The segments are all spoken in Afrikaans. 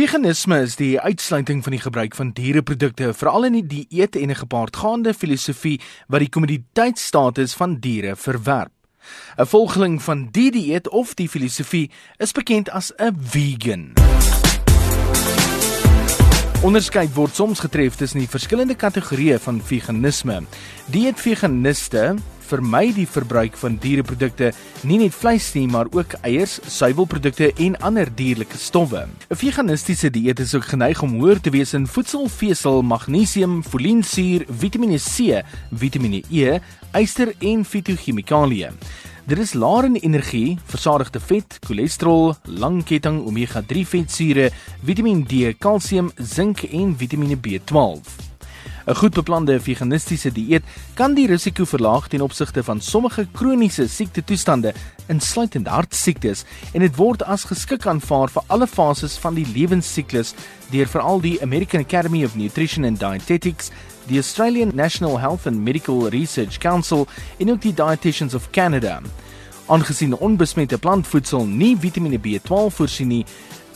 Veganisme is die uitsluiting van die gebruik van diereprodukte, veral in die dieet en 'n gepaardgaande filosofie wat die kommoditeitsstatus van diere verwerp. 'n Volgeling van die dieet of die filosofie is bekend as 'n vegan. Onderskeid word soms getref tussen die verskillende kategorieë van veganisme. Dieetveganiste vermy die verbruik van diereprodukte, nie net vleis nie, maar ook eiers, suiwelprodukte en ander dierlike stowwe. 'n Veganistiese dieet is ook geneig om hoër te wees in voedselvesel, magnesium, foliensuur, Vitamiene C, Vitamiene E, yster en fitochemikalieë. Dit is laer in energie, versadigde vet, cholesterol, langketting omega-3 vetsure, Vitamiin D, kalsium, sink en Vitamiene B12. 'n Goed beplande veganistiese dieet kan die risiko verlaag ten opsigte van sommige kroniese siektetoestande, insluitend hartsiektes, en dit word as geskik aanvaar vir alle fases van die lewensiklus deur veral die American Academy of Nutrition and Dietetics, die Australian National Health and Medical Research Council en ook die Dietitians of Canada. Aangesien onbesmette plantvoedsel nie Vitamiene B12 voorsien nie,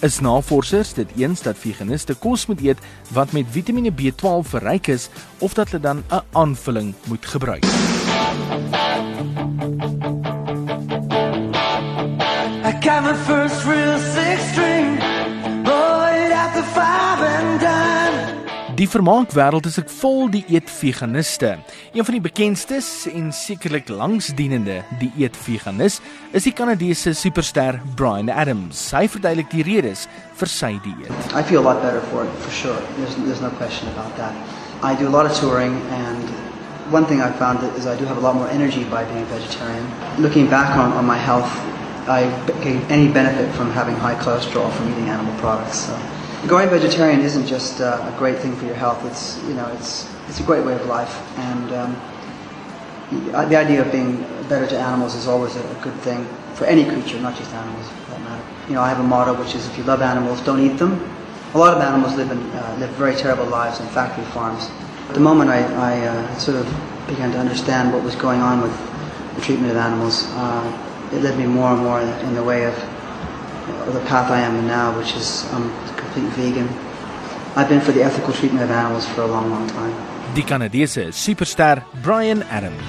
is navorsers dit eens dat veganiste kos moet eet wat met Vitamiene B12 verryk is of dat hulle dan 'n aanvulling moet gebruik. I got my first Die vermaakwêreld is ek vol dieet veganiste. Een van die bekendstes en sekerlik langsdienende dieet veganis is die Kanadese superster Brian Adams. Hy verduidelik die redes vir sy dieet. I feel a lot better for it for sure. There's there's no question about that. I do a lot of touring and one thing I found is I do have a lot more energy by being a vegetarian. Looking back on on my health, I gain any benefit from having high cholesterol from eating animal products. So going vegetarian isn't just uh, a great thing for your health. It's you know it's it's a great way of life, and um, the idea of being better to animals is always a, a, good thing for any creature, not just animals for that matter. You know, I have a motto which is if you love animals, don't eat them. A lot of animals live in uh, live very terrible lives in factory farms. The moment I, I uh, sort of began to understand what was going on with the treatment of animals, uh, it led me more and more in the way of the path I am in now, which is um, complete vegan. I've been for the ethical treatment of animals for a long, long time. Die Kanadese superster Brian Adams.